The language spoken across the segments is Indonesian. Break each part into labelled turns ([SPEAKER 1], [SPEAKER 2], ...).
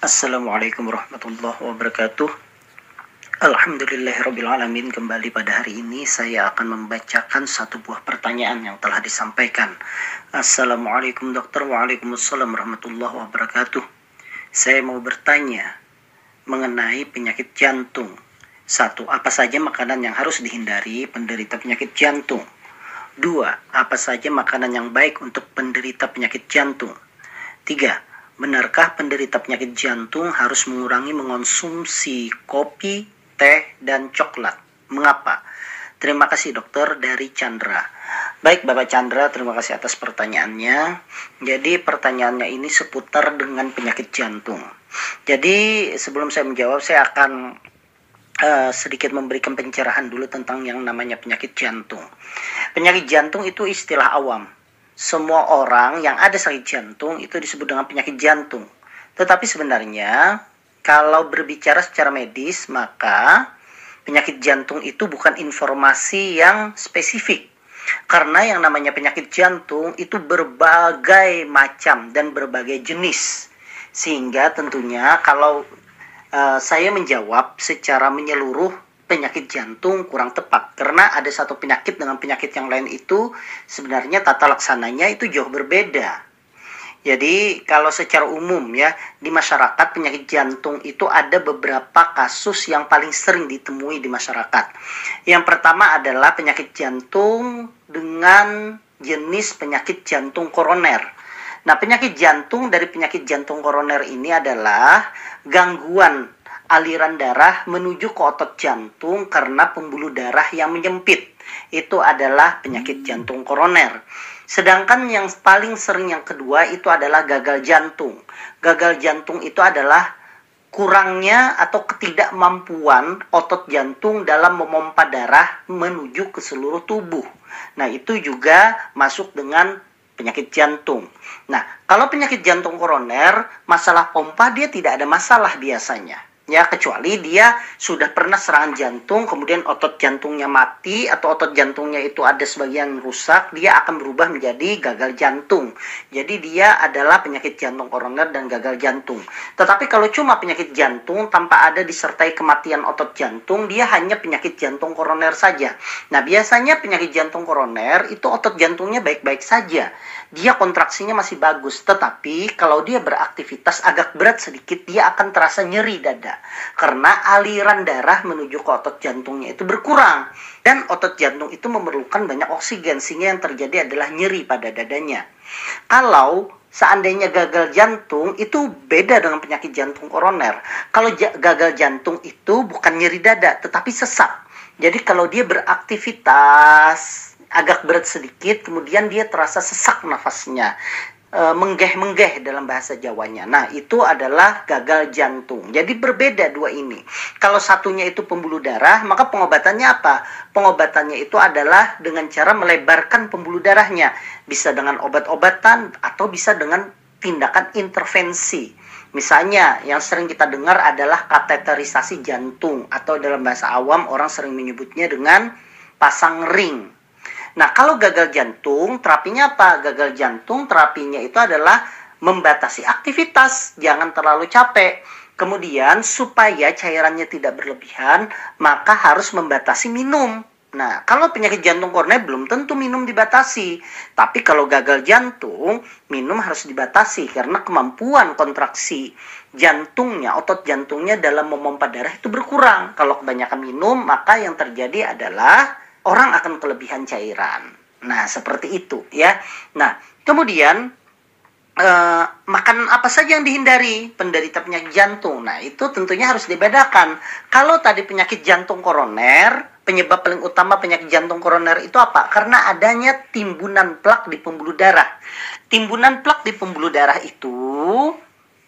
[SPEAKER 1] Assalamualaikum warahmatullahi wabarakatuh. Alhamdulillahirrabbilalamin Kembali pada hari ini saya akan membacakan satu buah pertanyaan yang telah disampaikan. Assalamualaikum dokter. Waalaikumsalam warahmatullahi wabarakatuh. Saya mau bertanya mengenai penyakit jantung. Satu, apa saja makanan yang harus dihindari penderita penyakit jantung? Dua, apa saja makanan yang baik untuk penderita penyakit jantung? Tiga, Benarkah penderita penyakit jantung harus mengurangi mengonsumsi kopi, teh, dan coklat? Mengapa? Terima kasih dokter dari Chandra. Baik Bapak Chandra, terima kasih atas pertanyaannya. Jadi pertanyaannya ini seputar dengan penyakit jantung. Jadi sebelum saya menjawab, saya akan uh, sedikit memberikan pencerahan dulu tentang yang namanya penyakit jantung. Penyakit jantung itu istilah awam semua orang yang ada sakit jantung itu disebut dengan penyakit jantung. Tetapi sebenarnya kalau berbicara secara medis maka penyakit jantung itu bukan informasi yang spesifik. Karena yang namanya penyakit jantung itu berbagai macam dan berbagai jenis. Sehingga tentunya kalau uh, saya menjawab secara menyeluruh penyakit jantung kurang tepat karena ada satu penyakit dengan penyakit yang lain itu sebenarnya tata laksananya itu jauh berbeda. Jadi kalau secara umum ya di masyarakat penyakit jantung itu ada beberapa kasus yang paling sering ditemui di masyarakat. Yang pertama adalah penyakit jantung dengan jenis penyakit jantung koroner. Nah, penyakit jantung dari penyakit jantung koroner ini adalah gangguan aliran darah menuju ke otot jantung karena pembuluh darah yang menyempit. Itu adalah penyakit jantung koroner. Sedangkan yang paling sering yang kedua itu adalah gagal jantung. Gagal jantung itu adalah kurangnya atau ketidakmampuan otot jantung dalam memompa darah menuju ke seluruh tubuh. Nah, itu juga masuk dengan penyakit jantung. Nah, kalau penyakit jantung koroner, masalah pompa dia tidak ada masalah biasanya ya kecuali dia sudah pernah serangan jantung kemudian otot jantungnya mati atau otot jantungnya itu ada sebagian rusak dia akan berubah menjadi gagal jantung. Jadi dia adalah penyakit jantung koroner dan gagal jantung. Tetapi kalau cuma penyakit jantung tanpa ada disertai kematian otot jantung dia hanya penyakit jantung koroner saja. Nah biasanya penyakit jantung koroner itu otot jantungnya baik-baik saja. Dia kontraksinya masih bagus tetapi kalau dia beraktivitas agak berat sedikit dia akan terasa nyeri dada karena aliran darah menuju ke otot jantungnya itu berkurang dan otot jantung itu memerlukan banyak oksigen sehingga yang terjadi adalah nyeri pada dadanya. Kalau seandainya gagal jantung itu beda dengan penyakit jantung koroner. Kalau gagal jantung itu bukan nyeri dada tetapi sesak. Jadi kalau dia beraktivitas agak berat sedikit, kemudian dia terasa sesak nafasnya. Eh, menggeh-menggeh dalam bahasa Jawanya. Nah, itu adalah gagal jantung. Jadi berbeda dua ini. Kalau satunya itu pembuluh darah, maka pengobatannya apa? Pengobatannya itu adalah dengan cara melebarkan pembuluh darahnya. Bisa dengan obat-obatan atau bisa dengan tindakan intervensi. Misalnya yang sering kita dengar adalah kateterisasi jantung atau dalam bahasa awam orang sering menyebutnya dengan pasang ring. Nah, kalau gagal jantung, terapinya apa? Gagal jantung terapinya itu adalah membatasi aktivitas, jangan terlalu capek. Kemudian supaya cairannya tidak berlebihan, maka harus membatasi minum. Nah, kalau penyakit jantung koroner belum tentu minum dibatasi. Tapi kalau gagal jantung, minum harus dibatasi karena kemampuan kontraksi jantungnya, otot jantungnya dalam memompa darah itu berkurang. Kalau kebanyakan minum, maka yang terjadi adalah orang akan kelebihan cairan. Nah, seperti itu ya. Nah, kemudian eh, makanan apa saja yang dihindari penderita penyakit jantung. Nah, itu tentunya harus dibedakan. Kalau tadi penyakit jantung koroner, penyebab paling utama penyakit jantung koroner itu apa? Karena adanya timbunan plak di pembuluh darah. Timbunan plak di pembuluh darah itu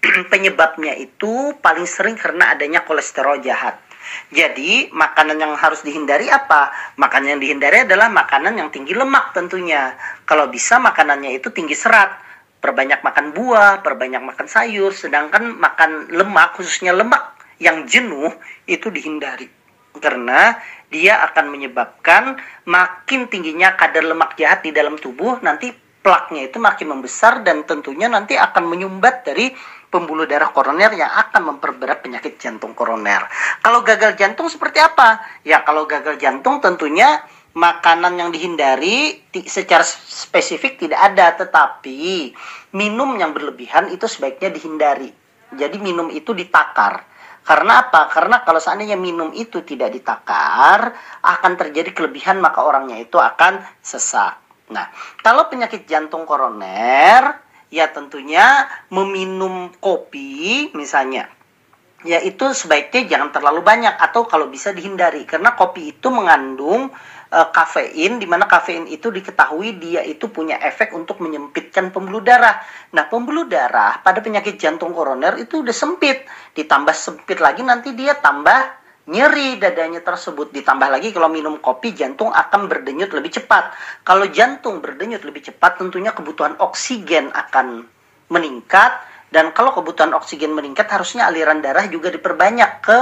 [SPEAKER 1] penyebabnya itu paling sering karena adanya kolesterol jahat. Jadi, makanan yang harus dihindari apa? Makanan yang dihindari adalah makanan yang tinggi lemak tentunya. Kalau bisa makanannya itu tinggi serat. Perbanyak makan buah, perbanyak makan sayur, sedangkan makan lemak, khususnya lemak yang jenuh, itu dihindari. Karena dia akan menyebabkan makin tingginya kadar lemak jahat di dalam tubuh, nanti plaknya itu makin membesar dan tentunya nanti akan menyumbat dari pembuluh darah koroner yang akan memperberat penyakit jantung koroner. Kalau gagal jantung seperti apa? Ya kalau gagal jantung tentunya makanan yang dihindari secara spesifik tidak ada, tetapi minum yang berlebihan itu sebaiknya dihindari. Jadi minum itu ditakar. Karena apa? Karena kalau seandainya minum itu tidak ditakar, akan terjadi kelebihan maka orangnya itu akan sesak. Nah, kalau penyakit jantung koroner, ya tentunya meminum kopi misalnya ya itu sebaiknya jangan terlalu banyak atau kalau bisa dihindari karena kopi itu mengandung uh, kafein di mana kafein itu diketahui dia itu punya efek untuk menyempitkan pembuluh darah. Nah, pembuluh darah pada penyakit jantung koroner itu udah sempit, ditambah sempit lagi nanti dia tambah nyeri dadanya tersebut. Ditambah lagi kalau minum kopi jantung akan berdenyut lebih cepat. Kalau jantung berdenyut lebih cepat tentunya kebutuhan oksigen akan meningkat. Dan kalau kebutuhan oksigen meningkat harusnya aliran darah juga diperbanyak ke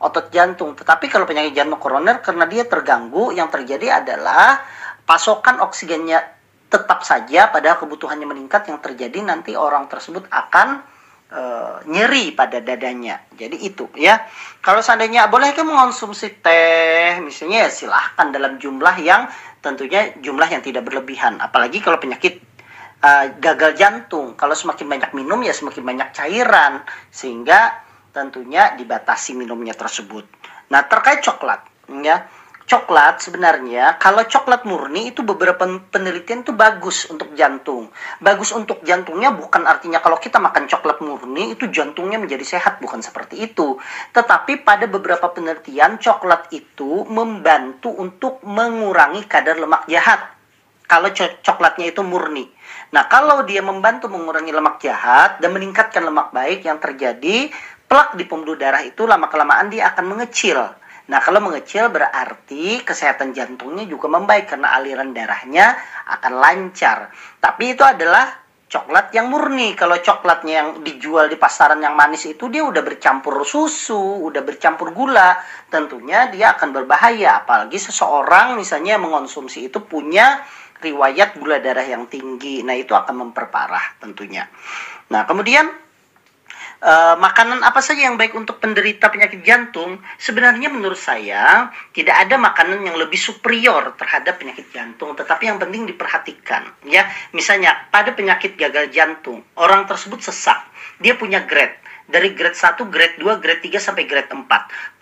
[SPEAKER 1] otot jantung. Tetapi kalau penyakit jantung koroner karena dia terganggu yang terjadi adalah pasokan oksigennya tetap saja pada kebutuhannya meningkat yang terjadi nanti orang tersebut akan e, nyeri pada dadanya. Jadi itu ya. Kalau seandainya boleh kan mengonsumsi teh, misalnya ya silahkan dalam jumlah yang tentunya jumlah yang tidak berlebihan. Apalagi kalau penyakit e, gagal jantung. Kalau semakin banyak minum ya semakin banyak cairan sehingga tentunya dibatasi minumnya tersebut. Nah terkait coklat ya coklat sebenarnya kalau coklat murni itu beberapa penelitian itu bagus untuk jantung. Bagus untuk jantungnya bukan artinya kalau kita makan coklat murni itu jantungnya menjadi sehat bukan seperti itu. Tetapi pada beberapa penelitian coklat itu membantu untuk mengurangi kadar lemak jahat. Kalau coklatnya itu murni. Nah, kalau dia membantu mengurangi lemak jahat dan meningkatkan lemak baik yang terjadi, plak di pembuluh darah itu lama kelamaan dia akan mengecil Nah, kalau mengecil berarti kesehatan jantungnya juga membaik karena aliran darahnya akan lancar. Tapi itu adalah coklat yang murni. Kalau coklatnya yang dijual di pasaran yang manis itu dia udah bercampur susu, udah bercampur gula, tentunya dia akan berbahaya. Apalagi seseorang misalnya mengonsumsi itu punya riwayat gula darah yang tinggi. Nah, itu akan memperparah tentunya. Nah, kemudian uh, makanan apa saja yang baik untuk penderita penyakit jantung, sebenarnya menurut saya tidak ada makanan yang lebih superior terhadap penyakit jantung, tetapi yang penting diperhatikan ya. Misalnya pada penyakit gagal jantung, orang tersebut sesak, dia punya grade dari grade 1, grade 2, grade 3 sampai grade 4.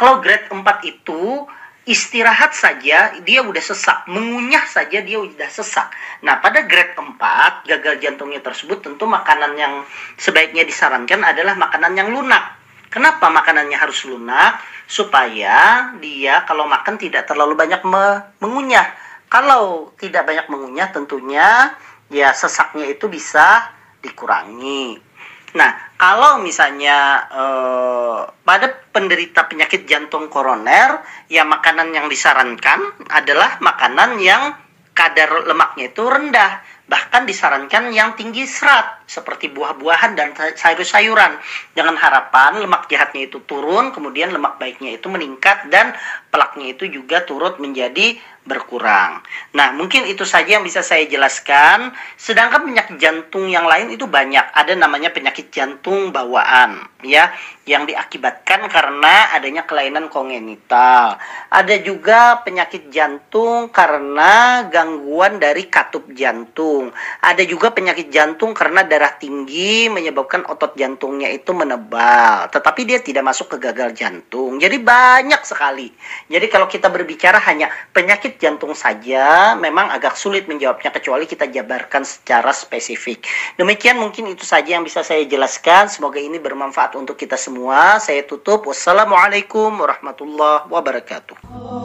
[SPEAKER 1] Kalau grade 4 itu istirahat saja dia udah sesak, mengunyah saja dia udah sesak. Nah, pada grade 4 gagal jantungnya tersebut tentu makanan yang sebaiknya disarankan adalah makanan yang lunak. Kenapa makanannya harus lunak? Supaya dia kalau makan tidak terlalu banyak me mengunyah. Kalau tidak banyak mengunyah tentunya ya sesaknya itu bisa dikurangi. Nah, kalau misalnya eh, pada penderita penyakit jantung koroner, ya makanan yang disarankan adalah makanan yang kadar lemaknya itu rendah bahkan disarankan yang tinggi serat seperti buah-buahan dan sayur-sayuran dengan harapan lemak jahatnya itu turun kemudian lemak baiknya itu meningkat dan pelaknya itu juga turut menjadi berkurang. Nah, mungkin itu saja yang bisa saya jelaskan. Sedangkan penyakit jantung yang lain itu banyak. Ada namanya penyakit jantung bawaan, ya, yang diakibatkan karena adanya kelainan kongenital. Ada juga penyakit jantung karena gangguan dari katup jantung. Ada juga penyakit jantung karena darah tinggi menyebabkan otot jantungnya itu menebal, tetapi dia tidak masuk ke gagal jantung. Jadi banyak sekali. Jadi kalau kita berbicara hanya penyakit jantung saja, memang agak sulit menjawabnya kecuali kita jabarkan secara spesifik. Demikian mungkin itu saja yang bisa saya jelaskan. Semoga ini bermanfaat untuk kita semua. Saya tutup. Wassalamualaikum warahmatullahi wabarakatuh.